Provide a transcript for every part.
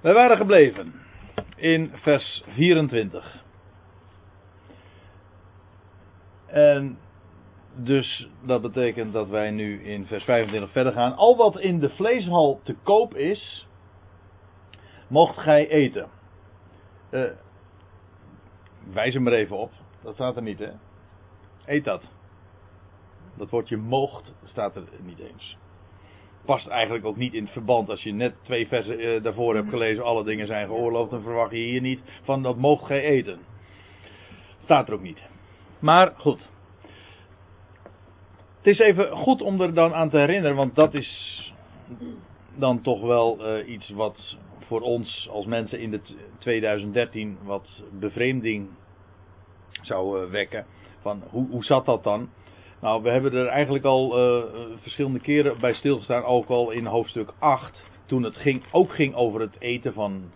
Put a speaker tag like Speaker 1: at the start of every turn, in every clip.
Speaker 1: Wij waren gebleven in vers 24. En dus dat betekent dat wij nu in vers 25 verder gaan. Al wat in de vleeshal te koop is, mocht gij eten. Uh, wijs hem er even op. Dat staat er niet, hè? Eet dat. Dat woordje moogt staat er niet eens. Past eigenlijk ook niet in het verband. Als je net twee versen uh, daarvoor hebt gelezen, alle dingen zijn geoorloofd, dan verwacht je hier niet van dat moogt gij eten. Staat er ook niet. Maar goed. Het is even goed om er dan aan te herinneren, want dat is dan toch wel uh, iets wat voor ons als mensen in de 2013 wat bevreemding zou uh, wekken. Van hoe, hoe zat dat dan? Nou, we hebben er eigenlijk al uh, verschillende keren bij stilgestaan, ook al in hoofdstuk 8, toen het ging, ook ging over het eten van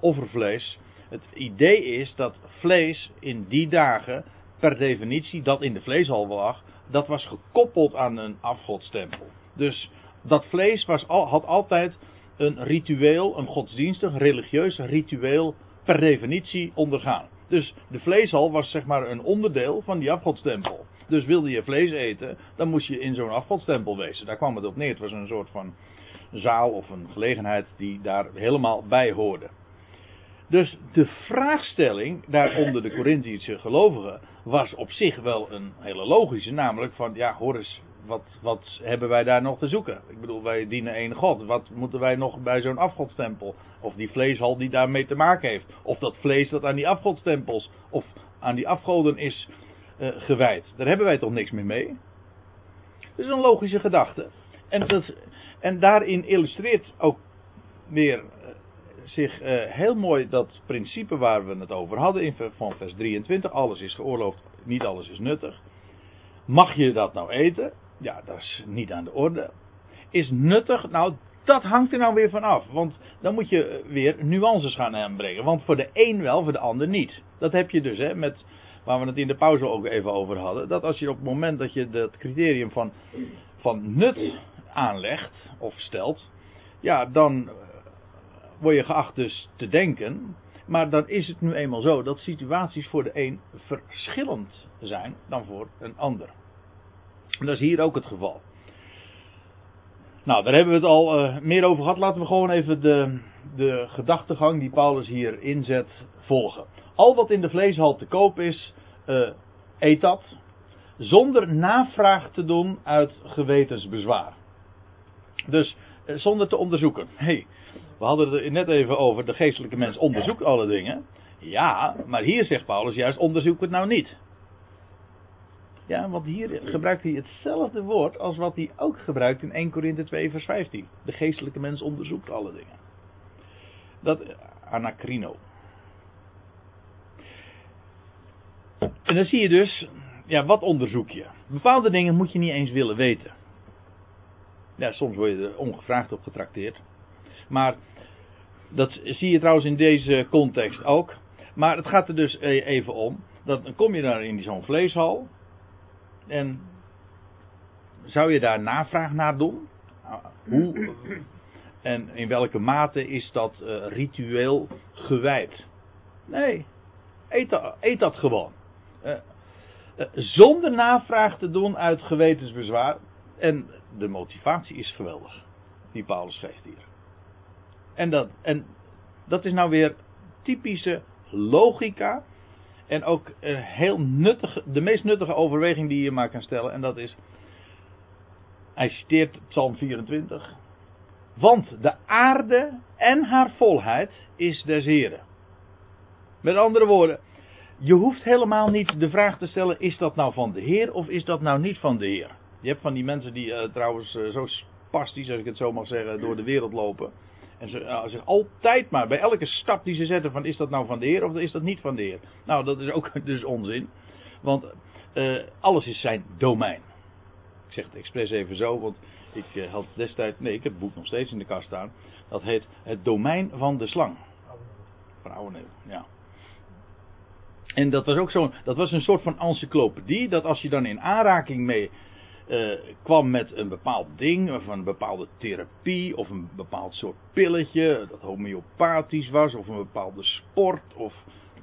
Speaker 1: offervlees. Het idee is dat vlees in die dagen per definitie dat in de vleeshal lag, dat was gekoppeld aan een afgodstempel. Dus dat vlees was, had altijd een ritueel, een godsdienstig, religieus ritueel per definitie ondergaan. Dus de vleeshal was zeg maar een onderdeel van die afgodstempel. Dus wilde je vlees eten, dan moest je in zo'n afgodstempel wezen. Daar kwam het op neer. Het was een soort van zaal of een gelegenheid die daar helemaal bij hoorde. Dus de vraagstelling daaronder de Corinthische gelovigen was op zich wel een hele logische. Namelijk van, ja hoor eens, wat, wat hebben wij daar nog te zoeken? Ik bedoel, wij dienen één God. Wat moeten wij nog bij zo'n afgodstempel? Of die vleeshal die daarmee te maken heeft. Of dat vlees dat aan die afgodstempels of aan die afgoden is gewijd. Daar hebben wij toch niks meer mee? Dat is een logische gedachte. En, dat, en daarin illustreert ook weer zich uh, heel mooi dat principe waar we het over hadden in, van vers 23. Alles is geoorloofd, niet alles is nuttig. Mag je dat nou eten? Ja, dat is niet aan de orde. Is nuttig? Nou, dat hangt er nou weer van af. Want dan moet je weer nuances gaan aanbrengen. Want voor de een wel, voor de ander niet. Dat heb je dus, hè, met, waar we het in de pauze ook even over hadden. Dat als je op het moment dat je dat criterium van, van nut aanlegt of stelt. Ja, dan word je geacht dus te denken. Maar dan is het nu eenmaal zo dat situaties voor de een verschillend zijn dan voor een ander. En dat is hier ook het geval. Nou, daar hebben we het al uh, meer over gehad. Laten we gewoon even de, de gedachtegang die Paulus hier inzet volgen. Al wat in de vleeshal te koop is, uh, eet dat. Zonder navraag te doen uit gewetensbezwaar. Dus uh, zonder te onderzoeken. hey, we hadden het net even over, de geestelijke mens onderzoekt alle dingen. Ja, maar hier zegt Paulus juist, onderzoek het nou niet. Ja, want hier gebruikt hij hetzelfde woord als wat hij ook gebruikt in 1 Korinthe 2 vers 15. De geestelijke mens onderzoekt alle dingen. Dat, anacrino. En dan zie je dus, ja, wat onderzoek je? Bepaalde dingen moet je niet eens willen weten. Soms word je er ongevraagd op getrakteerd. Maar dat zie je trouwens in deze context ook. Maar het gaat er dus e- even om. Dat, dan kom je daar in zo'n vleeshal. En zou je daar navraag naar doen? Hoe en in welke mate is dat uh, ritueel gewijd? Nee, eet eet dat gewoon. Uh, zonder navraag te doen uit gewetensbezwaar. En de motivatie is geweldig, die Paulus geeft hier. En dat, en dat is nou weer typische logica. En ook een heel nuttige, de meest nuttige overweging die je maar kan stellen. En dat is. Hij citeert Psalm 24. Want de aarde en haar volheid is des Heren. Met andere woorden, je hoeft helemaal niet de vraag te stellen: is dat nou van de Heer of is dat nou niet van de Heer? Je hebt van die mensen die uh, trouwens uh, zo spastisch, als ik het zo mag zeggen, door de wereld lopen. En ze uh, zich altijd maar, bij elke stap die ze zetten, van is dat nou van de Heer of is dat niet van de Heer? Nou, dat is ook dus onzin. Want alles is zijn domein. Ik zeg het expres even zo, want ik had destijds, nee, ik heb het boek nog steeds in de kast staan. Dat heet Het domein van de slang. Van oude ja. En dat was ook zo'n, dat was een soort van encyclopedie, dat als je dan in aanraking mee eh, kwam met een bepaald ding, of een bepaalde therapie, of een bepaald soort pilletje, dat homeopathisch was, of een bepaalde sport, of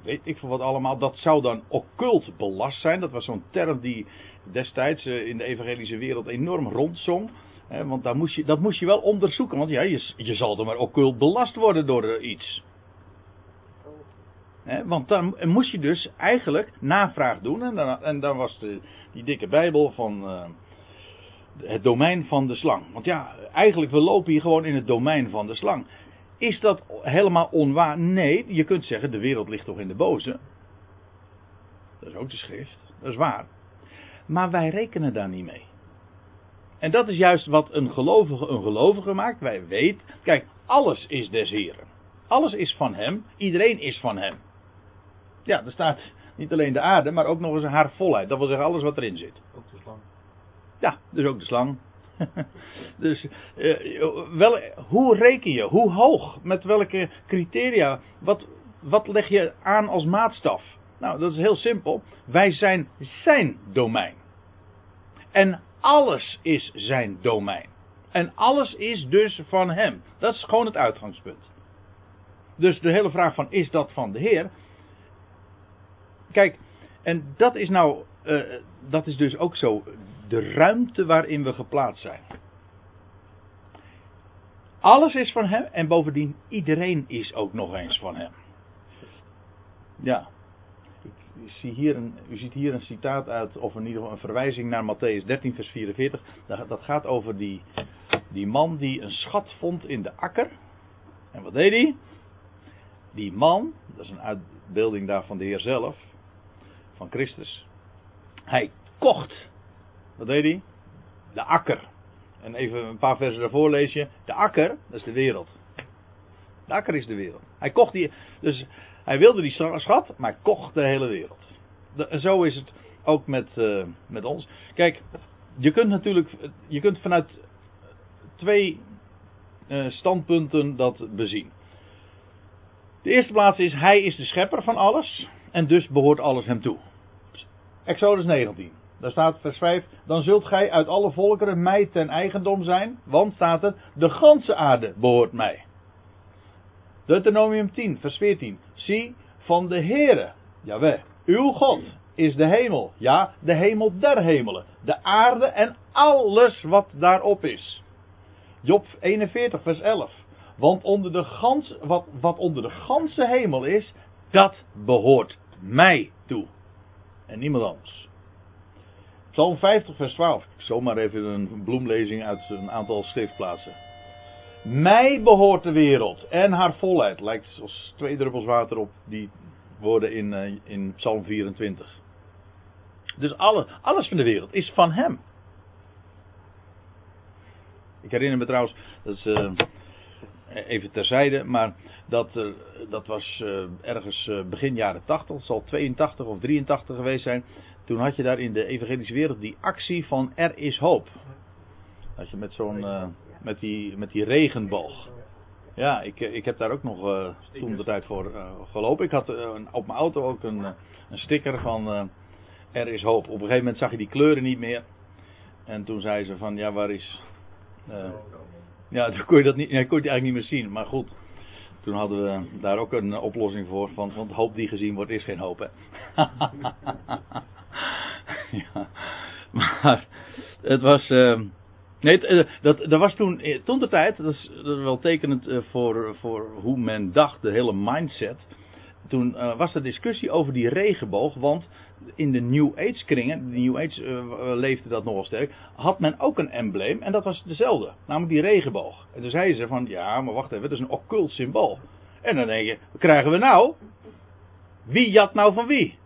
Speaker 1: weet ik veel wat allemaal. Dat zou dan occult belast zijn. Dat was zo'n term die destijds eh, in de evangelische wereld enorm rondzong. Hè, want daar moest je, dat moest je wel onderzoeken, want ja, je, je zal er maar occult belast worden door eh, iets. Want dan moest je dus eigenlijk navraag doen. En dan, en dan was de, die dikke Bijbel van uh, het domein van de slang. Want ja, eigenlijk we lopen hier gewoon in het domein van de slang. Is dat helemaal onwaar? Nee, je kunt zeggen, de wereld ligt toch in de boze. Dat is ook de schrift, dat is waar. Maar wij rekenen daar niet mee. En dat is juist wat een gelovige een gelovige maakt. Wij weten, kijk, alles is des Heren. Alles is van Hem, iedereen is van Hem. Ja, er staat niet alleen de aarde, maar ook nog eens haar volheid. Dat wil zeggen alles wat erin zit.
Speaker 2: Ook de slang.
Speaker 1: Ja, dus ook de slang. dus uh, wel, hoe reken je? Hoe hoog? Met welke criteria? Wat, wat leg je aan als maatstaf? Nou, dat is heel simpel. Wij zijn zijn domein. En alles is zijn domein. En alles is dus van hem. Dat is gewoon het uitgangspunt. Dus de hele vraag van is dat van de Heer? Kijk, en dat is nou, uh, dat is dus ook zo de ruimte waarin we geplaatst zijn. Alles is van hem en bovendien iedereen is ook nog eens van hem. Ja. Ik zie hier een, u ziet hier een citaat uit, of in ieder geval een verwijzing naar Matthäus 13, vers 44. Dat gaat over die, die man die een schat vond in de akker. En wat deed hij? Die man, dat is een uitbeelding daar van de Heer zelf, van Christus. Hij kocht wat deed hij? De akker. En even een paar versen daarvoor lees je. De akker, dat is de wereld. De akker is de wereld. Hij kocht die. Dus hij wilde die schat, maar hij kocht de hele wereld. En zo is het ook met, uh, met ons. Kijk, je kunt natuurlijk. Je kunt vanuit twee uh, standpunten dat bezien. De eerste plaats is: hij is de schepper van alles. En dus behoort alles hem toe. Exodus 19. Daar staat vers 5. Dan zult gij uit alle volkeren mij ten eigendom zijn. Want staat er. De ganse aarde behoort mij. Deuteronomium 10 vers 14. Zie van de Heere. Jawel. Uw God is de hemel. Ja, de hemel der hemelen. De aarde en alles wat daarop is. Job 41 vers 11. Want onder de gans, wat, wat onder de ganse hemel is, dat behoort mij toe. En niemand anders. Psalm 50, vers 12. Zomaar even een bloemlezing uit een aantal schriftplaatsen. Mij behoort de wereld en haar volheid. Lijkt als twee druppels water op die woorden in, uh, in Psalm 24. Dus alle, alles van de wereld is van hem. Ik herinner me trouwens, dat is uh, even terzijde, maar dat, uh, dat was ergens begin jaren 80, het zal 82 of 83 geweest zijn. Toen had je daar in de evangelische wereld die actie van er is hoop. Als je met zo'n, uh, met, die, met die regenboog. Ja, ik, ik heb daar ook nog uh, toen de tijd voor uh, gelopen. Ik had op mijn auto ook een, een sticker van er is hoop. Op een gegeven moment zag je die kleuren niet meer. En toen zei ze van ja, waar is... ja, toen kon je dat niet, ja, kon je eigenlijk niet meer zien. Maar goed, toen hadden we daar ook een oplossing voor. Van, want hoop die gezien wordt is geen hoop hè. ja, maar het was. Uh, nee, uh, dat, dat was toen, eh, toen de tijd, dat is, wel tekenend uh, voor, voor hoe men dacht, de hele mindset. Toen was er discussie over die regenboog, want in de New Age kringen, de New Age leefde dat nogal sterk, had men ook een embleem en dat was dezelfde, namelijk die regenboog. En toen zeiden ze van, ja, maar wacht even, het is een occult symbool. En dan denk je, wat krijgen we nou? Wie jat nou van wie?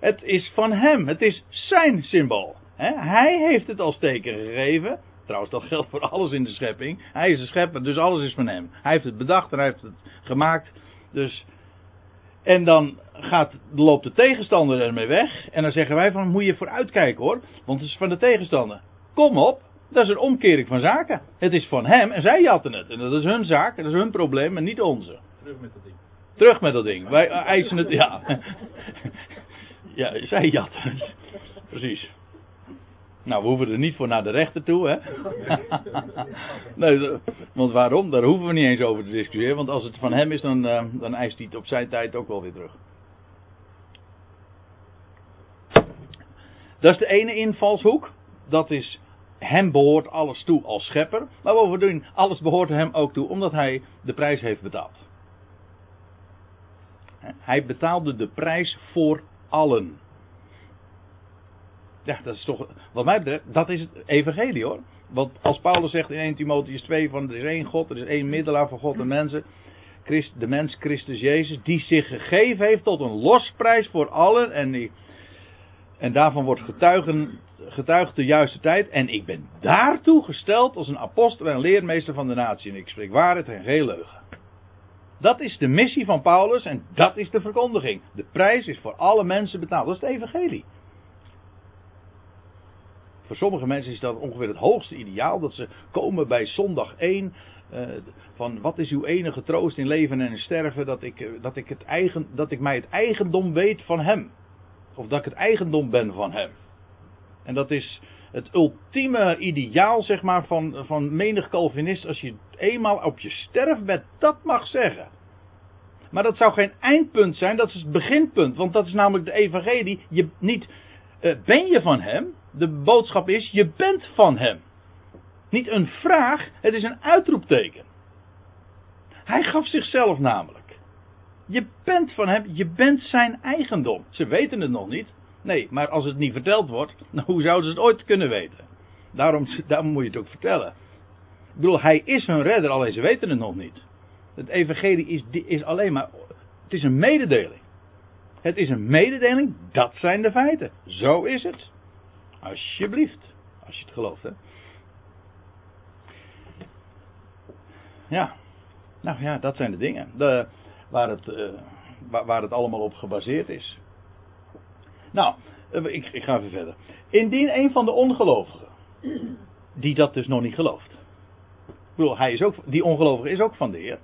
Speaker 1: Het is van hem. Het is zijn symbool. Hij heeft het als teken gegeven. Trouwens, dat geldt voor alles in de schepping. Hij is de schepper, dus alles is van hem. Hij heeft het bedacht en hij heeft het gemaakt. Dus, en dan gaat, loopt de tegenstander ermee weg. En dan zeggen wij van, moet je vooruitkijken hoor. Want het is van de tegenstander. Kom op, dat is een omkering van zaken. Het is van hem en zij jatten het. En dat is hun zaak, dat is hun probleem en niet onze.
Speaker 2: Terug met dat ding.
Speaker 1: Terug met dat ding. Wij eisen het, ja. Ja, zij jatten Precies. Nou, we hoeven er niet voor naar de rechter toe, hè? nee, want waarom? Daar hoeven we niet eens over te discussiëren. Want als het van hem is, dan, uh, dan eist hij het op zijn tijd ook wel weer terug. Dat is de ene invalshoek. Dat is, hem behoort alles toe als schepper. Maar bovendien, alles behoort hem ook toe, omdat hij de prijs heeft betaald. Hij betaalde de prijs voor allen. Ja, dat is toch, wat mij betreft, dat is het evangelie hoor. Want als Paulus zegt in 1 Timotheus 2 van er is één God, er is één middelaar voor God en mensen. De mens Christus Jezus, die zich gegeven heeft tot een losprijs voor allen. En, die, en daarvan wordt getuigen, getuigd de juiste tijd. En ik ben daartoe gesteld als een apostel en leermeester van de natie. En ik spreek waarheid en geen leugen. Dat is de missie van Paulus en dat is de verkondiging. De prijs is voor alle mensen betaald. Dat is het evangelie. Voor sommige mensen is dat ongeveer het hoogste ideaal. Dat ze komen bij zondag 1. Uh, eh, van wat is uw enige troost in leven en in sterven? Dat ik, eh, dat, ik het eigen, dat ik mij het eigendom weet van hem. Of dat ik het eigendom ben van hem. En dat is het ultieme ideaal, zeg maar, van, van menig Calvinist. Als je eenmaal op je sterfbed dat mag zeggen. Maar dat zou geen eindpunt zijn, dat is het beginpunt. Want dat is namelijk de evangelie. Je, niet uh, ben je van hem, de boodschap is, je bent van hem. Niet een vraag, het is een uitroepteken. Hij gaf zichzelf namelijk. Je bent van hem, je bent zijn eigendom. Ze weten het nog niet. Nee, maar als het niet verteld wordt, nou, hoe zouden ze het ooit kunnen weten? Daarom, daarom moet je het ook vertellen. Ik bedoel, hij is hun redder, alleen ze weten het nog niet. Het evangelie is, is alleen maar, het is een mededeling. Het is een mededeling, dat zijn de feiten. Zo is het. Alsjeblieft. Als je het gelooft, hè. Ja. Nou ja, dat zijn de dingen. De, waar, het, uh, waar, het allemaal op gebaseerd is. Nou, uh, ik, ik ga even verder. Indien een van de ongelovigen, die dat dus nog niet gelooft. Ik bedoel, hij is ook, die ongelovige is ook van de Heer.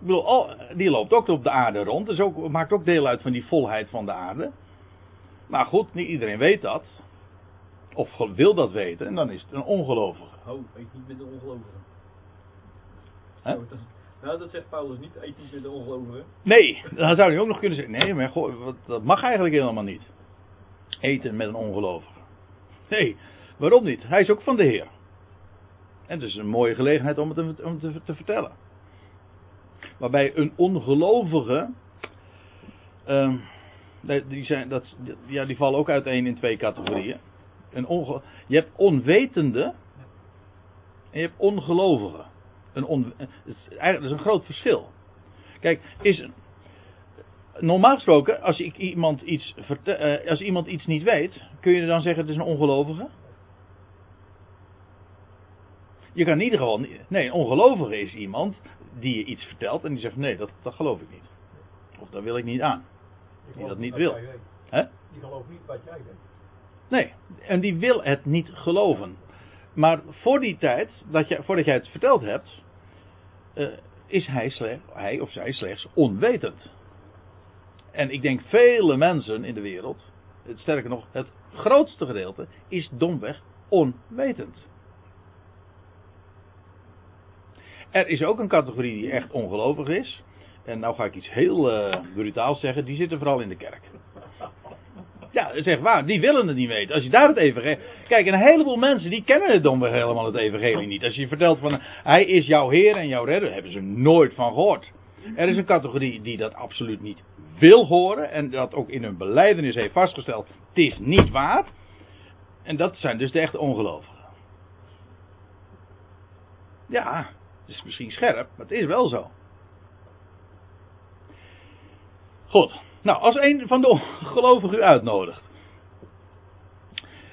Speaker 1: Ik bedoel, die loopt ook op de aarde rond. Dus ook, maakt ook deel uit van die volheid van de aarde. Maar goed, niet iedereen weet dat. Of wil dat weten. En dan is het een ongelovige.
Speaker 2: Oh, eet niet met de ongelovige. Huh? Oh, dat, nou, dat zegt Paulus niet. Eet niet met de ongelovigen.
Speaker 1: Nee, dan zou hij ook nog kunnen zeggen. Nee, maar goh, dat mag eigenlijk helemaal niet. Eten met een ongelovige. Nee, waarom niet? Hij is ook van de Heer. En het is een mooie gelegenheid om het om te, te vertellen. Waarbij een ongelovige. Uh, die, zijn, dat, ja, die vallen ook uiteen in twee categorieën. Een onge, je hebt onwetende. En je hebt ongelovigen. Een on, dat is een groot verschil. Kijk, is, normaal gesproken, als, ik iemand iets uh, als iemand iets niet weet, kun je dan zeggen het is een ongelovige? Je kan in ieder geval. Nee, een ongelovige is iemand die je iets vertelt en die zegt: nee, dat, dat geloof ik niet. Of dat wil ik niet aan. Die dat niet wil.
Speaker 2: Hè? Die gelooft niet wat jij denkt.
Speaker 1: Nee, en die wil het niet geloven. Maar voor die tijd, dat je, voordat jij het verteld hebt, uh, is hij, slecht, hij of zij slechts onwetend. En ik denk vele mensen in de wereld, sterker nog, het grootste gedeelte, is domweg onwetend. Er is ook een categorie die echt ongelovig is. En nou ga ik iets heel uh, brutaals zeggen. Die zitten vooral in de kerk. Ja, zeg waar. Die willen het niet weten. Als je daar het evangelie... Kijk, een heleboel mensen die kennen het dan helemaal het evangelie niet. Als je vertelt van... Hij is jouw Heer en jouw redder. Hebben ze nooit van gehoord. Er is een categorie die dat absoluut niet wil horen. En dat ook in hun beleidenis heeft vastgesteld. Het is niet waar. En dat zijn dus de echte ongelovigen. Ja, het is misschien scherp, maar het is wel zo. Goed. Nou, als een van de ongelovigen u uitnodigt.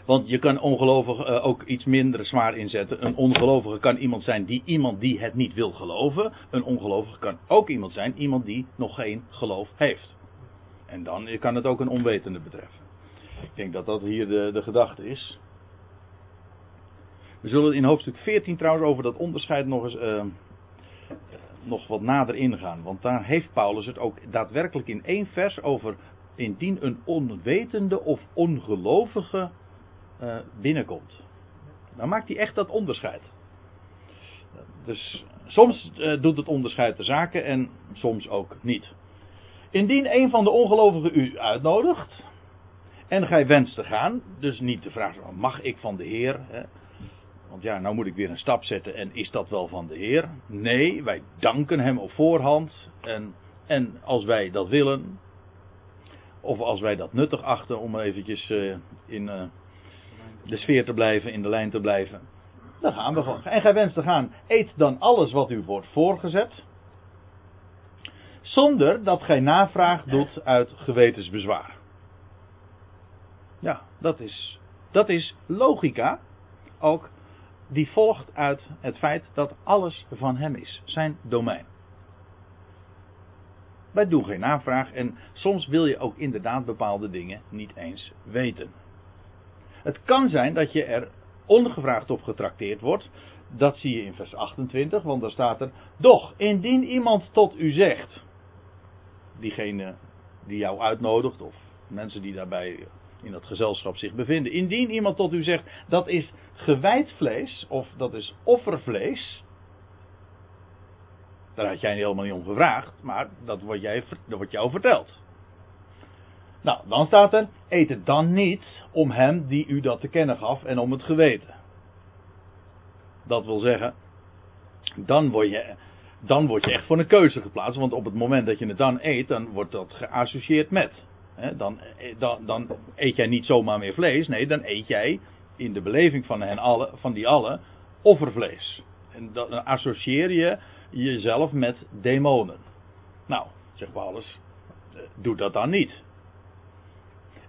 Speaker 1: Want je kan ongelovig uh, ook iets minder zwaar inzetten. Een ongelovige kan iemand zijn die iemand die het niet wil geloven. Een ongelovige kan ook iemand zijn, iemand die nog geen geloof heeft. En dan kan het ook een onwetende betreffen. Ik denk dat dat hier de, de gedachte is. We zullen in hoofdstuk 14 trouwens over dat onderscheid nog eens uh, nog wat nader ingaan. Want daar heeft Paulus het ook daadwerkelijk in één vers over. Indien een onwetende of ongelovige uh, binnenkomt. Dan maakt hij echt dat onderscheid. Dus soms uh, doet het onderscheid de zaken en soms ook niet. Indien een van de ongelovigen u uitnodigt en gij wenst te gaan, dus niet de vraag mag ik van de Heer, hè? Want ja, nou moet ik weer een stap zetten en is dat wel van de Heer? Nee, wij danken Hem op voorhand en, en als wij dat willen, of als wij dat nuttig achten om eventjes uh, in uh, de sfeer te blijven, in de lijn te blijven, dan gaan we gewoon. En gij wenst te gaan, eet dan alles wat u wordt voorgezet. Zonder dat gij navraag doet uit gewetensbezwaar. Ja, dat is, dat is logica. Ook die volgt uit het feit dat alles van hem is. Zijn domein. Wij doen geen navraag en soms wil je ook inderdaad bepaalde dingen niet eens weten. Het kan zijn dat je er ongevraagd op getrakteerd wordt. Dat zie je in vers 28, want daar staat er: Doch indien iemand tot u zegt, diegene die jou uitnodigt, of mensen die daarbij in dat gezelschap zich bevinden, indien iemand tot u zegt dat is gewijd vlees of dat is offervlees, daar had jij helemaal niet om gevraagd, maar dat wordt, jij, dat wordt jou verteld. Nou, dan staat er: eet het dan niet om hem die u dat te kennen gaf en om het geweten. Dat wil zeggen, dan word je, dan word je echt voor een keuze geplaatst, want op het moment dat je het dan eet, dan wordt dat geassocieerd met. Dan, dan, dan eet jij niet zomaar meer vlees, nee, dan eet jij in de beleving van, hen alle, van die allen offervlees. En dan associeer je jezelf met demonen. Nou, zegt Paulus, eh, doe dat dan niet.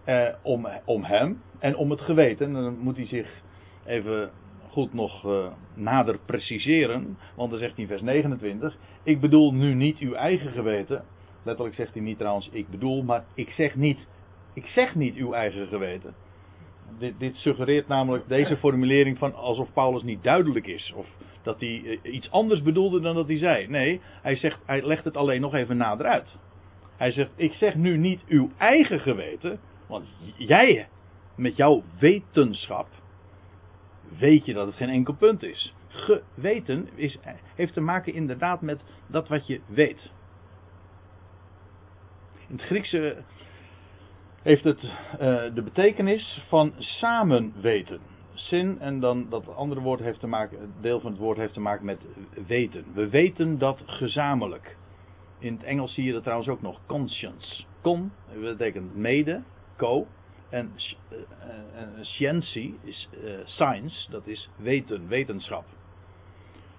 Speaker 1: Eh, om, om hem en om het geweten. dan moet hij zich even goed nog uh, nader preciseren. Want dan zegt hij in vers 29. Ik bedoel nu niet uw eigen geweten. Letterlijk zegt hij niet trouwens ik bedoel, maar ik zeg niet, ik zeg niet uw eigen geweten. Dit, dit suggereert namelijk deze formulering van alsof Paulus niet duidelijk is. Of dat hij eh, iets anders bedoelde dan dat hij zei. Nee, hij, zegt, hij legt het alleen nog even nader uit. Hij zegt, ik zeg nu niet uw eigen geweten, want jij met jouw wetenschap weet je dat het geen enkel punt is. Geweten is, heeft te maken inderdaad met dat wat je weet. In het Griekse heeft het uh, de betekenis van samen weten. Zin en dan dat andere woord heeft te maken, deel van het woord heeft te maken met weten. We weten dat gezamenlijk. In het Engels zie je dat trouwens ook nog conscience. Con betekent mede, co. En uh, scientie is science, dat is weten, wetenschap.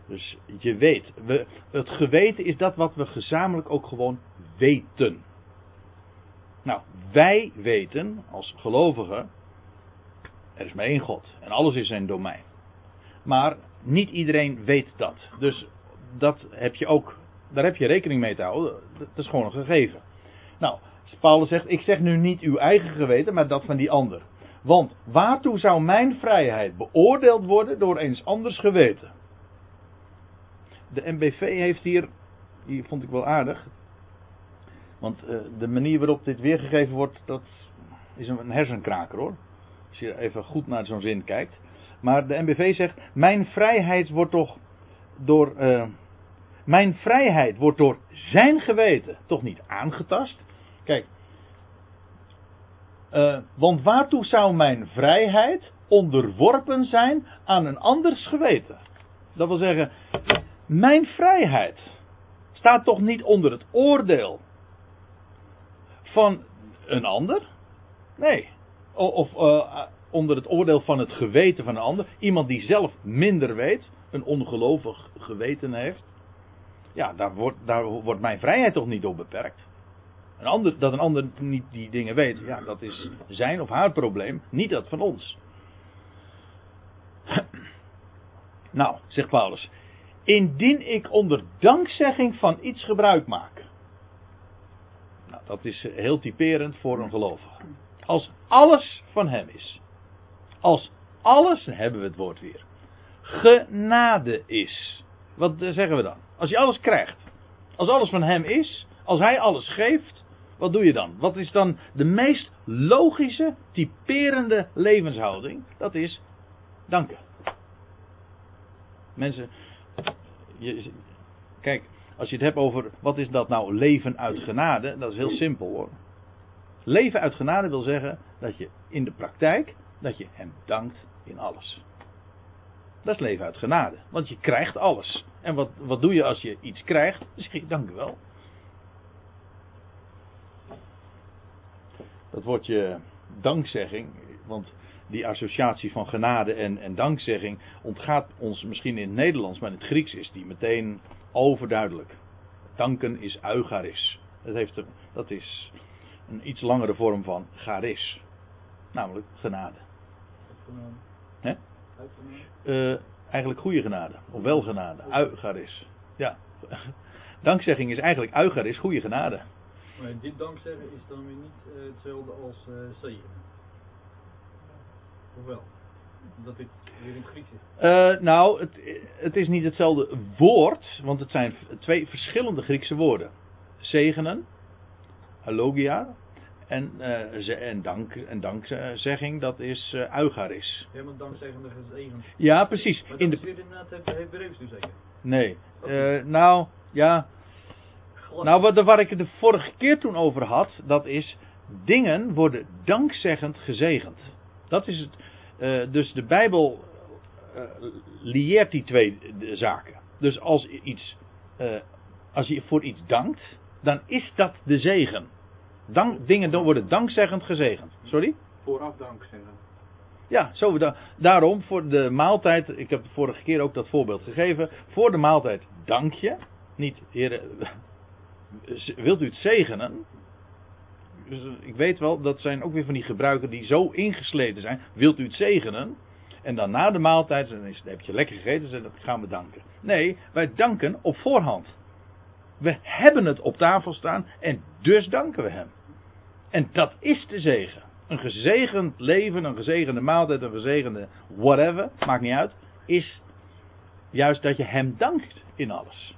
Speaker 1: Dus je weet. We, het geweten is dat wat we gezamenlijk ook gewoon weten. Nou, wij weten als gelovigen, er is maar één God en alles is zijn domein. Maar niet iedereen weet dat. Dus dat heb je ook, daar heb je rekening mee te houden. Dat is gewoon een gegeven. Nou, Paulus zegt, ik zeg nu niet uw eigen geweten, maar dat van die ander. Want waartoe zou mijn vrijheid beoordeeld worden door eens anders geweten? De MBV heeft hier, die vond ik wel aardig. Want uh, de manier waarop dit weergegeven wordt, dat is een hersenkraker hoor. Als je even goed naar zo'n zin kijkt. Maar de MBV zegt, mijn vrijheid wordt toch door... Uh, mijn vrijheid wordt door zijn geweten toch niet aangetast. Kijk. Uh, want waartoe zou mijn vrijheid onderworpen zijn aan een anders geweten? Dat wil zeggen, mijn vrijheid staat toch niet onder het oordeel van een ander? Nee. Of uh, onder het oordeel van het geweten van een ander. Iemand die zelf minder weet, een ongelovig geweten heeft. Ja, daar wordt, daar wordt mijn vrijheid toch niet door beperkt. Een ander, dat een ander niet die dingen weet, ja, dat is zijn of haar probleem, niet dat van ons. Nou, zegt Paulus, indien ik onder dankzegging van iets gebruik maak. Dat is heel typerend voor een gelovige. Als alles van hem is. Als alles, hebben we het woord weer. Genade is. Wat zeggen we dan? Als je alles krijgt. Als alles van hem is. Als hij alles geeft wat doe je dan? Wat is dan de meest logische, typerende levenshouding? Dat is danken. Mensen, je, kijk, als je het hebt over wat is dat nou leven uit genade, dat is heel simpel hoor. Leven uit genade wil zeggen dat je in de praktijk, dat je hem dankt in alles. Dat is leven uit genade, want je krijgt alles. En wat, wat doe je als je iets krijgt? Dan zeg je dank u wel. Dat woordje dankzegging, want die associatie van genade en, en dankzegging ontgaat ons misschien in het Nederlands, maar in het Grieks is die meteen overduidelijk. Danken is eucharis. Dat, heeft dat is een iets langere vorm van charis. Namelijk genade. Hè? Uh, eigenlijk goede genade. Of wel genade. Eucharis. Ja. Dankzegging is eigenlijk eucharis, goede genade.
Speaker 2: Maar dit dankzeggen is dan weer niet uh, hetzelfde als uh. Of wel? Dat dit weer in het Grieks is.
Speaker 1: Uh, nou, het, het is niet hetzelfde woord, want het zijn twee verschillende Griekse woorden. Zegenen, alogia, en, uh, en, dank, en dankzegging, dat is uh, eucharis.
Speaker 2: Ja, maar dankzeggende gezegend.
Speaker 1: Ja, precies.
Speaker 2: Maar dat in de... is weer inderdaad het Hebreeuws dus zeker?
Speaker 1: Nee. Uh, nou, ja. Nou, wat, waar ik het de vorige keer toen over had, dat is... Dingen worden dankzeggend gezegend. Dat is het. Uh, dus de Bijbel uh, lieert die twee zaken. Dus als, iets, uh, als je voor iets dankt, dan is dat de zegen. Dank, dingen worden dankzeggend gezegend. Sorry?
Speaker 2: Vooraf dank zeggen.
Speaker 1: Ja, zo, da daarom voor de maaltijd, ik heb vorige keer ook dat voorbeeld gegeven. Voor de maaltijd dank je. Niet, heren, wilt u het zegenen? Dus ik weet wel, dat zijn ook weer van die gebruiken die zo ingesleten zijn. Wilt u het zegenen? En dan na de maaltijd, dan, heb je lekker gegeten, dan gaan we danken. Nee, wij danken op voorhand. We hebben het op tafel staan en dus danken we hem. En dat is de zegen. Een gezegend leven, een gezegende maaltijd, een gezegende whatever, maakt niet uit, is juist dat je hem dankt in alles.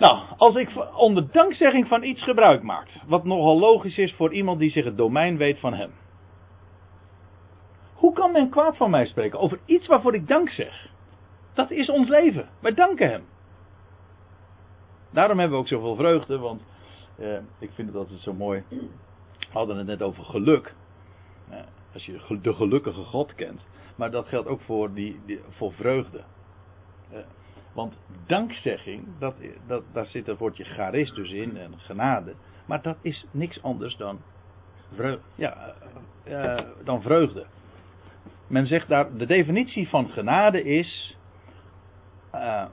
Speaker 1: Nou, als ik onder dankzegging van iets gebruik maak, wat nogal logisch is voor iemand die zich het domein weet van hem. Hoe kan men kwaad van mij spreken over iets waarvoor ik dank zeg? Dat is ons leven. Wij danken hem. Daarom hebben we ook zoveel vreugde, want eh, ik vind het altijd zo mooi. We hadden het net over geluk. Eh, als je de gelukkige God kent. Maar dat geldt ook voor, die, voor vreugde. Eh, want dankzegging, dat, dat, daar zit het woordje charis dus in en genade. Maar dat is niks anders dan vreugde. Ja, uh, dan vreugde. Men zegt daar, de definitie van genade is uh,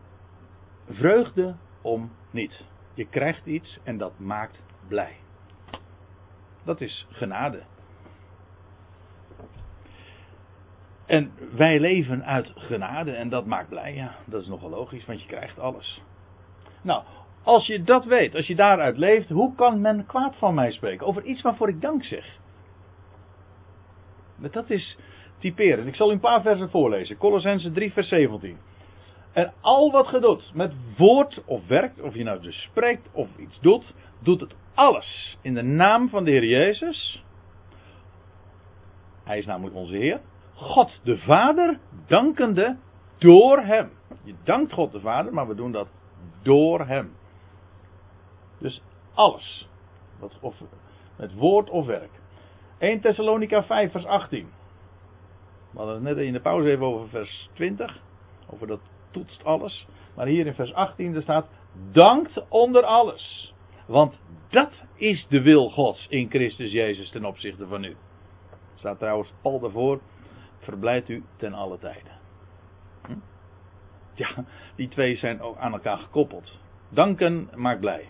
Speaker 1: vreugde om niet. Je krijgt iets en dat maakt blij. Dat is genade. En wij leven uit genade en dat maakt blij. Ja, dat is nogal logisch, want je krijgt alles. Nou, als je dat weet, als je daaruit leeft, hoe kan men kwaad van mij spreken? Over iets waarvoor ik dank zeg. Dat is typeren. Ik zal u een paar versen voorlezen. Colossense 3, vers 17. En al wat je doet, met woord of werkt, of je nou dus spreekt of iets doet, doet het alles in de naam van de Heer Jezus. Hij is namelijk onze Heer. God de Vader, dankende door Hem. Je dankt God de Vader, maar we doen dat door Hem. Dus alles. Of met woord of werk. 1 Thessalonica 5 vers 18. We hadden het net in de pauze even over vers 20. Over dat toetst alles. Maar hier in vers 18 er staat: dankt onder alles. Want dat is de wil Gods in Christus Jezus ten opzichte van u. Staat trouwens Paul daarvoor: verblijft u ten alle tijden. Hm? Ja, die twee zijn ook aan elkaar gekoppeld. Danken maakt blij.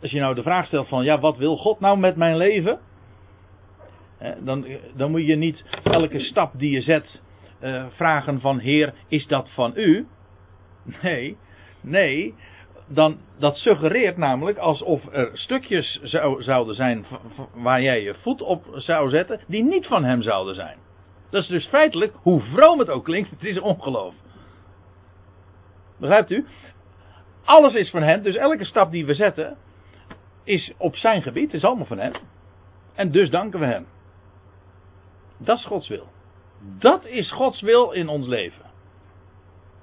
Speaker 1: Als je nou de vraag stelt van, ja, wat wil God nou met mijn leven? Dan, dan moet je niet elke stap die je zet uh, vragen van Heer, is dat van u? Nee, nee. Dan, dat suggereert namelijk alsof er stukjes zou, zouden zijn waar jij je voet op zou zetten, die niet van hem zouden zijn. Dat is dus feitelijk, hoe vroom het ook klinkt, het is ongeloof. Begrijpt u? Alles is van hem, dus elke stap die we zetten is op zijn gebied, is allemaal van hem. En dus danken we hem. Dat is Gods wil. Dat is Gods wil in ons leven.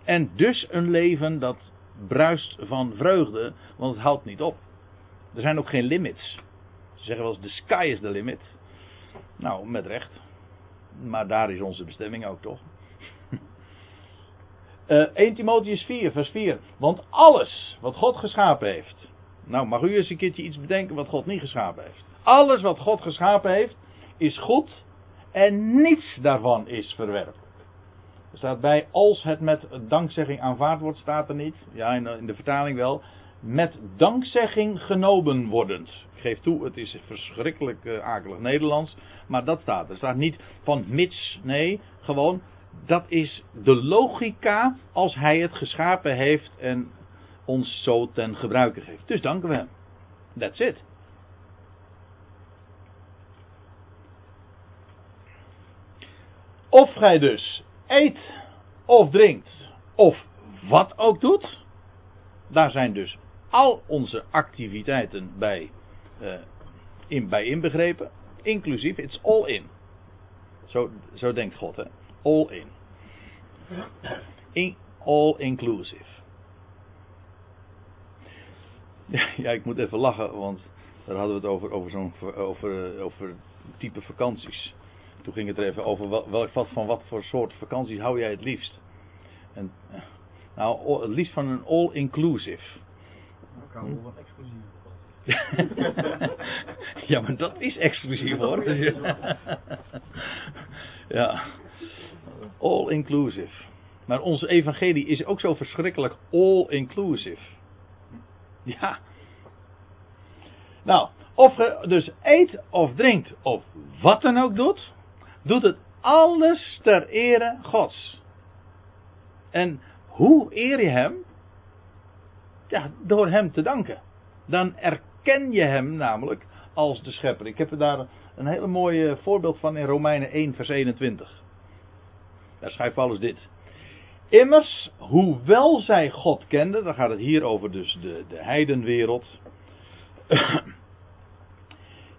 Speaker 1: En dus een leven dat bruist van vreugde, want het houdt niet op. Er zijn ook geen limits. Ze zeggen wel eens, the sky is the limit. Nou, met recht. Maar daar is onze bestemming ook toch. Uh, 1 Timotheus 4, vers 4. Want alles wat God geschapen heeft. Nou, mag u eens een keertje iets bedenken wat God niet geschapen heeft. Alles wat God geschapen heeft, is goed en niets daarvan is verwerpelijk. Staat bij, als het met dankzegging aanvaard wordt, staat er niet. Ja, in de vertaling wel. Met dankzegging genomen wordend. Ik geef toe, het is verschrikkelijk uh, akelig Nederlands. Maar dat staat. Er staat niet van mits, nee, gewoon. Dat is de logica als hij het geschapen heeft en ons zo ten gebruike geeft. Dus danken we hem. That's it. Of gij dus eet of drinkt of wat ook doet, daar zijn dus al onze activiteiten bij, uh, in, bij inbegrepen, inclusief, it's all in. Zo, zo denkt God, hè? All in. in all inclusive. Ja, ja, ik moet even lachen, want daar hadden we het over, over zo'n over, over type vakanties. Toen ging het er even over welk, wat, van wat voor soort vakanties hou jij het liefst. En, nou, het liefst van een all-inclusive.
Speaker 2: Ik hou wel wat exclusief.
Speaker 1: ja, maar dat is exclusief hoor. ja. All inclusive. Maar onze evangelie is ook zo verschrikkelijk all inclusive. Ja. Nou, of je dus eet of drinkt of wat dan ook doet, doet het alles ter ere Gods. En hoe eer je hem? Ja, door hem te danken. Dan erken je hem namelijk als de schepper. Ik heb er daar een hele mooi voorbeeld van in Romeinen 1, vers 21. Daar schrijft Paulus dit. Immers, hoewel zij God kenden, dan gaat het hier over dus de, de heidenwereld.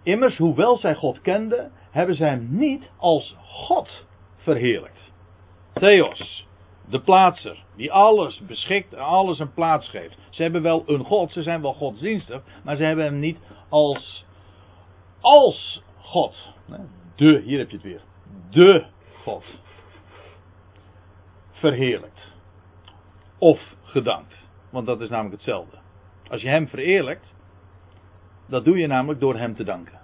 Speaker 1: Immers, hoewel zij God kenden, hebben zij hem niet als God verheerlijkt. Theos, de plaatser, die alles beschikt en alles een plaats geeft. Ze hebben wel een God, ze zijn wel godsdienstig, maar ze hebben hem niet als, als God. De, hier heb je het weer. De God. Verheerlijkt. Of gedankt. Want dat is namelijk hetzelfde. Als je hem vereerlijkt, dat doe je namelijk door hem te danken.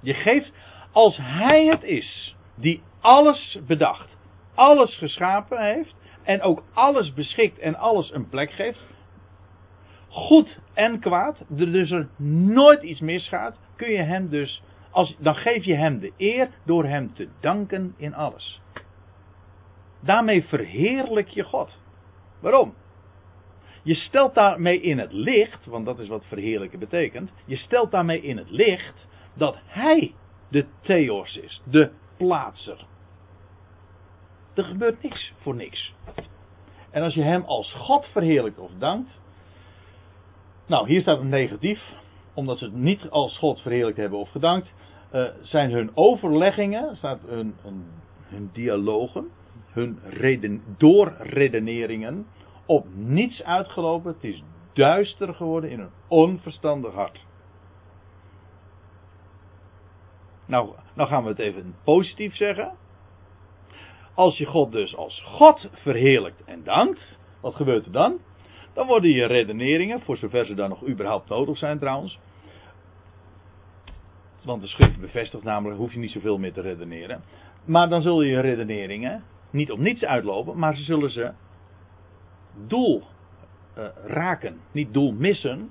Speaker 1: Je geeft, als hij het is die alles bedacht, alles geschapen heeft en ook alles beschikt en alles een plek geeft, goed en kwaad, dus er nooit iets misgaat, kun je hem dus, als, dan geef je hem de eer door hem te danken in alles. Daarmee verheerlijk je God. Waarom? Je stelt daarmee in het licht, want dat is wat verheerlijken betekent. Je stelt daarmee in het licht dat hij de theos is, de plaatser. Er gebeurt niks voor niks. En als je hem als God verheerlijkt of dankt. Nou, hier staat een negatief, omdat ze het niet als God verheerlijkt hebben of gedankt. Uh, zijn hun overleggingen, staat hun, hun, hun dialogen, hun reden, doorredeneringen op niets uitgelopen. Het is duister geworden in een onverstandig hart. Nou, nou gaan we het even positief zeggen. Als je God dus als God verheerlijkt en dankt, wat gebeurt er dan? Dan worden je redeneringen, voor zover ze dan nog überhaupt nodig zijn trouwens. Want de schrift bevestigt namelijk, hoef je niet zoveel meer te redeneren. Maar dan zullen je redeneringen niet op niets uitlopen, maar ze zullen ze doel uh, raken. Niet doel missen,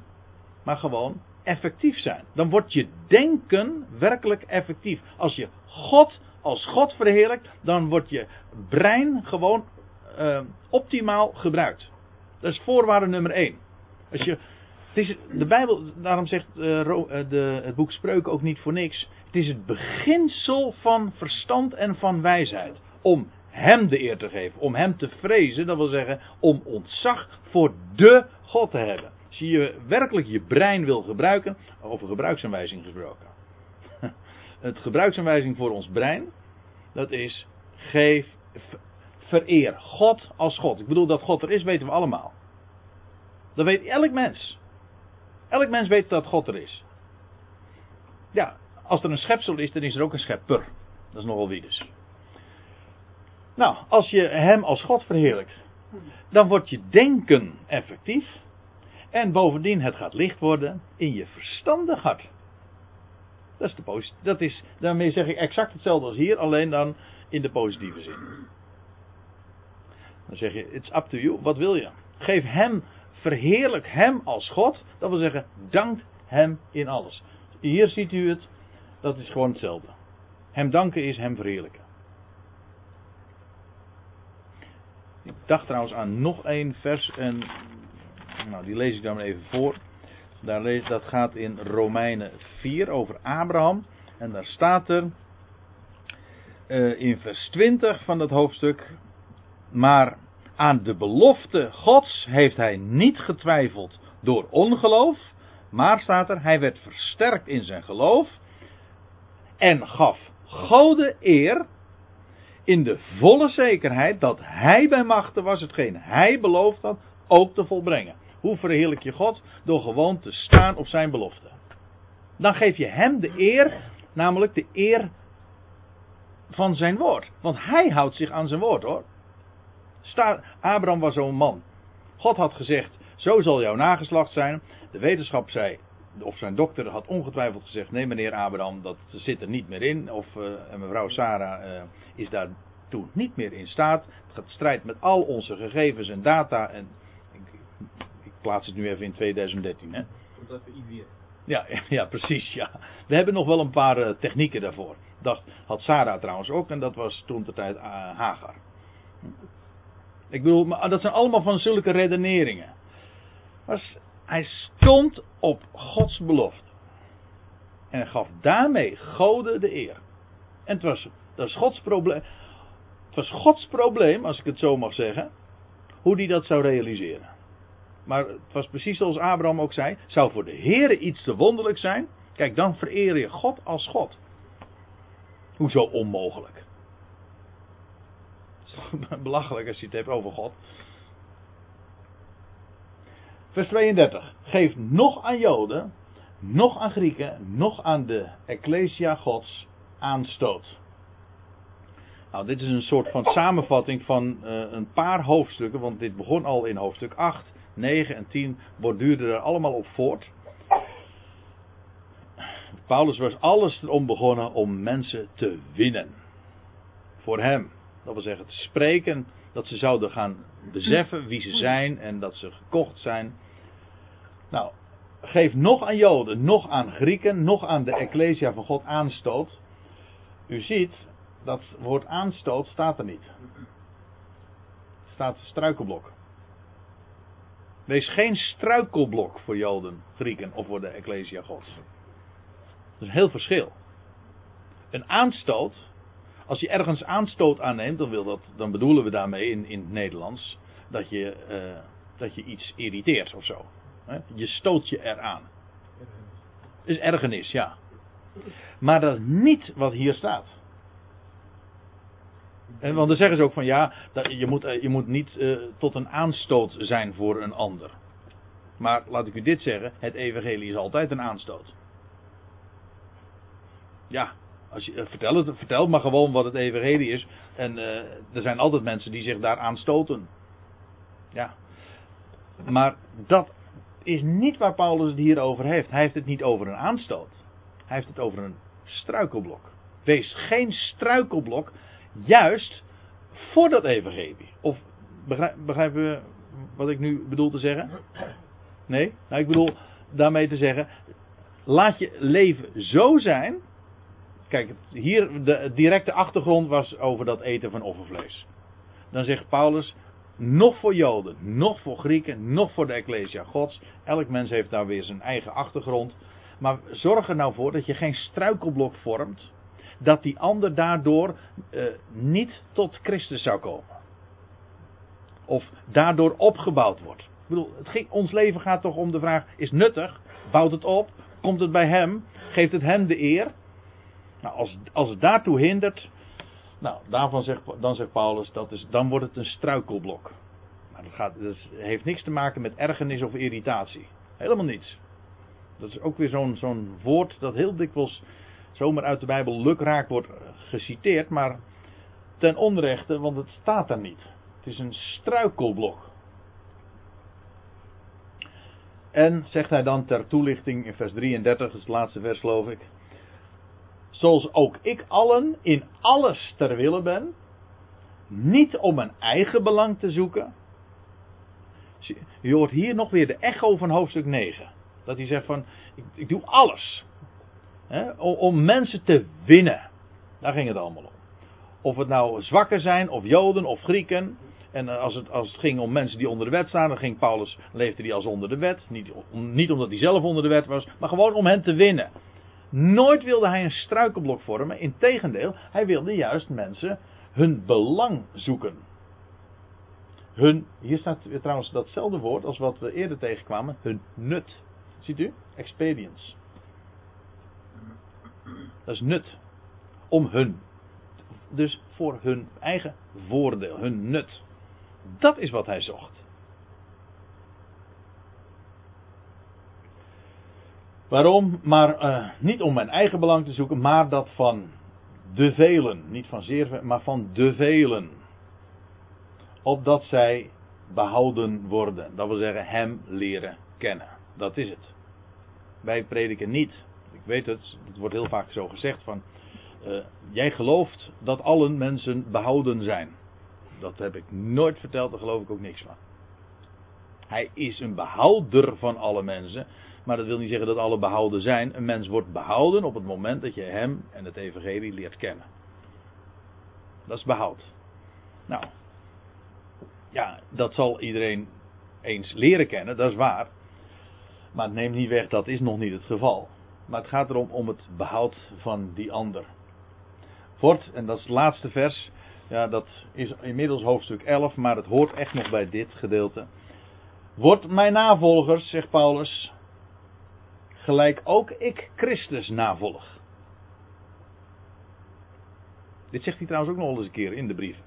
Speaker 1: maar gewoon effectief zijn. Dan wordt je denken werkelijk effectief. Als je God als God verheerlijkt, dan wordt je brein gewoon uh, optimaal gebruikt. Dat is voorwaarde nummer 1. Als je, het is, de Bijbel, daarom zegt uh, de, het boek Spreuken ook niet voor niks. Het is het beginsel van verstand en van wijsheid. Om Hem de eer te geven. Om Hem te vrezen, dat wil zeggen om ontzag voor de God te hebben. Als je werkelijk je brein wil gebruiken, over gebruiksaanwijzing gesproken. Het gebruiksaanwijzing voor ons brein, dat is geef, vereer God als God. Ik bedoel dat God er is, weten we allemaal. Dat weet elk mens. Elk mens weet dat God er is. Ja, als er een schepsel is, dan is er ook een schepper. Dat is nogal wie dus. Nou, als je hem als God verheerlijkt, dan wordt je denken effectief. En bovendien, het gaat licht worden in je verstandig hart. Dat is de positieve. Dat is, daarmee zeg ik exact hetzelfde als hier, alleen dan in de positieve zin. Dan zeg je, it's up to you. Wat wil je? Geef hem, verheerlijk hem als God. Dat wil zeggen, dank hem in alles. Hier ziet u het. Dat is gewoon hetzelfde. Hem danken is hem verheerlijken. Ik dacht trouwens aan nog één vers en nou, die lees ik dan even voor. Daar lees, dat gaat in Romeinen 4 over Abraham. En daar staat er uh, in vers 20 van dat hoofdstuk. Maar aan de belofte Gods heeft hij niet getwijfeld door ongeloof. Maar staat er, hij werd versterkt in zijn geloof. En gaf Gode eer in de volle zekerheid dat hij bij machten was hetgeen hij beloofd had ook te volbrengen. Hoe verheerlijk je God? Door gewoon te staan op zijn belofte. Dan geef je hem de eer, namelijk de eer van zijn woord. Want hij houdt zich aan zijn woord hoor. Sta, Abraham was zo'n man. God had gezegd, zo zal jouw nageslacht zijn. De wetenschap zei, of zijn dokter had ongetwijfeld gezegd: Nee, meneer Abraham, dat zit er niet meer in. Of uh, mevrouw Sarah uh, is daar toen niet meer in staat. Het gaat strijd met al onze gegevens en data. En plaats het nu even in 2013. Hè.
Speaker 2: Dat IVF.
Speaker 1: Ja, ja, precies. Ja. We hebben nog wel een paar uh, technieken daarvoor. Dat had Sarah trouwens ook, en dat was toen de tijd Hagar. Ik bedoel, maar dat zijn allemaal van zulke redeneringen. Maar hij stond op Gods belofte. En gaf daarmee Gode de eer. En het was, dat is Gods probleem. Het was Gods probleem, als ik het zo mag zeggen, hoe hij dat zou realiseren. Maar het was precies zoals Abraham ook zei: zou voor de Heer iets te wonderlijk zijn? Kijk, dan vereer je God als God. Hoezo onmogelijk? Het is toch belachelijk als je het hebt over God. Vers 32. Geef nog aan Joden, nog aan Grieken, nog aan de Ecclesia Gods aanstoot. Nou, dit is een soort van samenvatting van uh, een paar hoofdstukken, want dit begon al in hoofdstuk 8, 9 en 10, borduurde er allemaal op voort. Paulus was alles erom begonnen om mensen te winnen. Voor hem. Dat wil zeggen, te spreken dat ze zouden gaan beseffen wie ze zijn en dat ze gekocht zijn. Nou, geef nog aan Joden, nog aan Grieken, nog aan de Ecclesia van God aanstoot. U ziet, dat woord aanstoot staat er niet. Het staat struikelblok. Wees geen struikelblok voor Joden, Grieken of voor de Ecclesia Gods. Dat is een heel verschil. Een aanstoot als je ergens aanstoot aanneemt, dan, wil dat, dan bedoelen we daarmee in, in het Nederlands dat je, uh, dat je iets irriteert of zo. Je stoot je eraan. Is ergernis, ja. Maar dat is niet wat hier staat. En, want dan zeggen ze ook van ja, dat, je, moet, eh, je moet niet uh, tot een aanstoot zijn voor een ander. Maar laat ik u dit zeggen: het evangelie is altijd een aanstoot. Ja, als je, eh, vertel, het, maar gewoon wat het evangelie is. En er zijn altijd mensen die zich daaraan stoten. Ja. Maar dat is niet waar Paulus het hier over heeft. Hij heeft het niet over een aanstoot. Hij heeft het over een struikelblok. Wees geen struikelblok, juist voor dat evangelie. Of begrijpen we wat ik nu bedoel te zeggen? Nee? Nou, ik bedoel daarmee te zeggen, laat je leven zo zijn Kijk, hier de directe achtergrond was over dat eten van offervlees. Dan zegt Paulus, nog voor Joden, nog voor Grieken, nog voor de Ecclesia Gods. Elk mens heeft daar weer zijn eigen achtergrond. Maar zorg er nou voor dat je geen struikelblok vormt. Dat die ander daardoor uh, niet tot Christus zou komen. Of daardoor opgebouwd wordt. Ik bedoel, het ging, ons leven gaat toch om de vraag: is nuttig? Bouwt het op? Komt het bij hem? Geeft het hem de eer? Nou, als, als het daartoe hindert, nou, daarvan zegt, dan zegt Paulus, dat is, dan wordt het een struikelblok. Maar dat, gaat, dat heeft niks te maken met ergernis of irritatie. Helemaal niets. Dat is ook weer zo'n zo'n woord dat heel dikwijls zomaar uit de Bijbel lukraak wordt geciteerd, maar ten onrechte, want het staat daar niet. Het is een struikelblok. En zegt hij dan ter toelichting in vers 33, dat is het laatste vers geloof ik. Zoals ook ik allen in alles ter wille ben, niet om mijn eigen belang te zoeken. Je hoort hier nog weer de echo van hoofdstuk 9. Dat hij zegt van, ik, ik doe alles. Om, mensen te winnen. Daar ging het allemaal om. Of het nou zwakken zijn, of Joden, of Grieken. En als het, als het ging om mensen die onder de wet staan, dan ging Paulus, leefde hij als onder de wet. Niet, niet omdat hij zelf onder de wet was, maar gewoon om hen te winnen. Nooit wilde hij een struikelblok vormen. Integendeel, hij wilde juist mensen hun belang zoeken. Hun, hier staat trouwens datzelfde woord als wat we eerder tegenkwamen, hun nut. Ziet u? Expedience. Dat is nut. Om hun. Dus voor hun eigen voordeel, hun nut. Dat is wat hij zocht. Waarom? Maar uh, niet om mijn eigen belang te zoeken, maar dat van de velen. Niet van zeer maar van de velen. Opdat zij behouden worden. Dat wil zeggen, hem leren kennen. Dat is het. Wij prediken niet. Weet het, het wordt heel vaak zo gezegd van. Uh, jij gelooft dat allen mensen behouden zijn. Dat heb ik nooit verteld, daar geloof ik ook niks van. Hij is een behouder van alle mensen. Maar dat wil niet zeggen dat alle behouden zijn. Een mens wordt behouden op het moment dat je hem en het evangelie leert kennen. Dat is behoud. Nou, ja, dat zal iedereen eens leren kennen, dat is waar. Maar het neemt niet weg, dat is nog niet het geval. Maar het gaat erom om het behoud van die ander. Wordt, en dat is het laatste vers, ja, dat is inmiddels hoofdstuk 11, maar het hoort echt nog bij dit gedeelte. Wordt mijn navolgers, zegt Paulus, gelijk ook ik Christus navolg. Dit zegt hij trouwens ook nog eens een keer in de brief.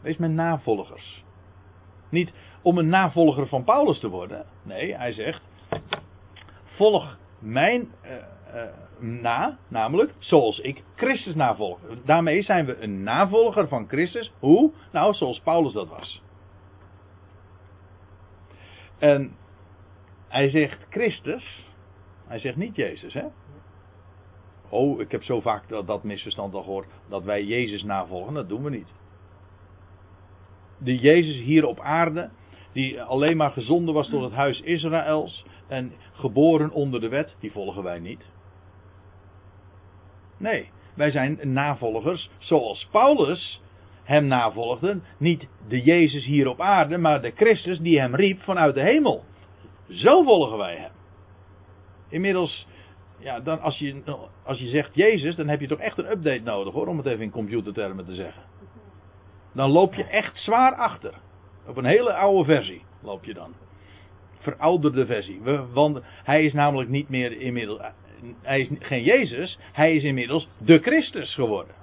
Speaker 1: Wees mijn navolgers. Niet om een navolger van Paulus te worden. Nee, hij zegt: volg mijn uh, uh, na, namelijk zoals ik Christus navolg. Daarmee zijn we een navolger van Christus. Hoe? Nou, zoals Paulus dat was. En hij zegt Christus, hij zegt niet Jezus, hè? Oh, ik heb zo vaak dat, dat misverstand al gehoord dat wij Jezus navolgen. Dat doen we niet. De Jezus hier op aarde, die alleen maar gezonden was tot het huis Israëls en geboren onder de wet, die volgen wij niet. Nee, wij zijn navolgers zoals Paulus hem navolgde. Niet de Jezus hier op aarde, maar de Christus die hem riep vanuit de hemel. Zo volgen wij hem. Inmiddels, ja, dan als, je, als je zegt Jezus, dan heb je toch echt een update nodig hoor, om het even in computertermen te zeggen. Dan loop je echt zwaar achter. Op een hele oude versie loop je dan. Verouderde versie. Want hij is namelijk niet meer inmiddels. Hij is geen Jezus, hij is inmiddels de Christus geworden.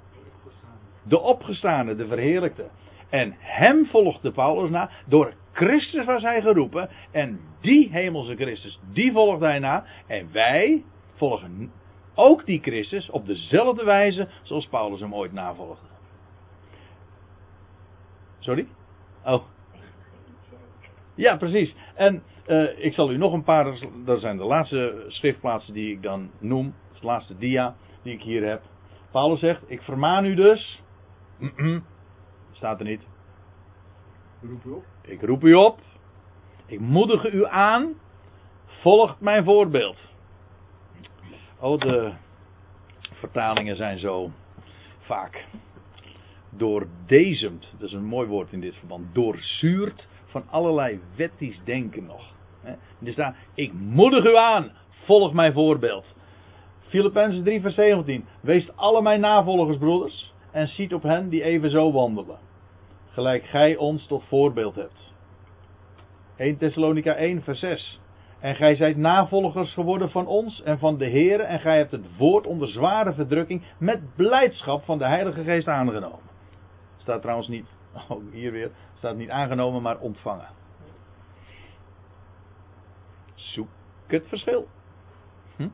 Speaker 1: De opgestane, de verheerlijkte. En hem volgde Paulus na. Door Christus was hij geroepen. En die hemelse Christus, die volgde hij na. En wij volgen ook die Christus op dezelfde wijze zoals Paulus hem ooit navolgde. Sorry? Oh. Ja, precies. En uh, ik zal u nog een paar, dat zijn de laatste schriftplaatsen die ik dan noem. De laatste dia die ik hier heb. Paulus zegt, ik vermaan u dus. Staat er niet.
Speaker 2: Roep u op.
Speaker 1: Ik roep u op. Ik moedig u aan. Volgt mijn voorbeeld. Oh, de vertalingen zijn zo vaak doordezemd. Dat is een mooi woord in dit verband. Doorzuurd van allerlei wettisch denken nog. Er staat, ik moedig u aan. Volg mijn voorbeeld. Filippenzen 3 vers 17. Wees alle mijn navolgers, broeders, en ziet op hen die even zo wandelen. Gelijk gij ons tot voorbeeld hebt. 1 Thessalonica 1 vers 6. En gij zijt navolgers geworden van ons en van de Heer. En gij hebt het woord onder zware verdrukking met blijdschap van de Heilige Geest aangenomen. Staat trouwens niet, ook hier weer, staat niet aangenomen, maar ontvangen. Zoek het verschil. Hm?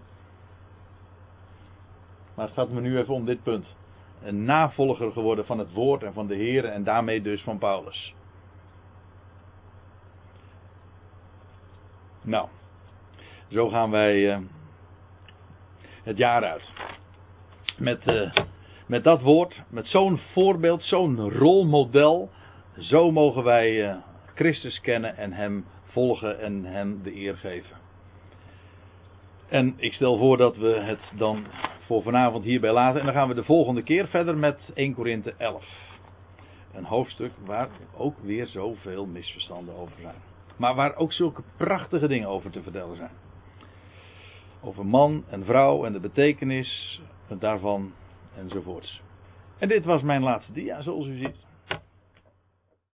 Speaker 1: Maar het gaat me nu even om dit punt. Een navolger geworden van het woord en van de Heer en daarmee dus van Paulus. Nou, zo gaan wij uh, het jaar uit. Met, uh, met dat woord, met zo'n voorbeeld, zo'n rolmodel. Zo mogen wij uh, Christus kennen en Hem volgen en Hem de eer geven. En ik stel voor dat we het dan voor vanavond hierbij laten. En dan gaan we de volgende keer verder met 1 Korinthe 11. Een hoofdstuk waar ook weer zoveel misverstanden over zijn. Maar waar ook zulke prachtige dingen over te vertellen zijn. Over man en vrouw en de betekenis daarvan enzovoorts. En dit was mijn laatste dia, zoals u ziet.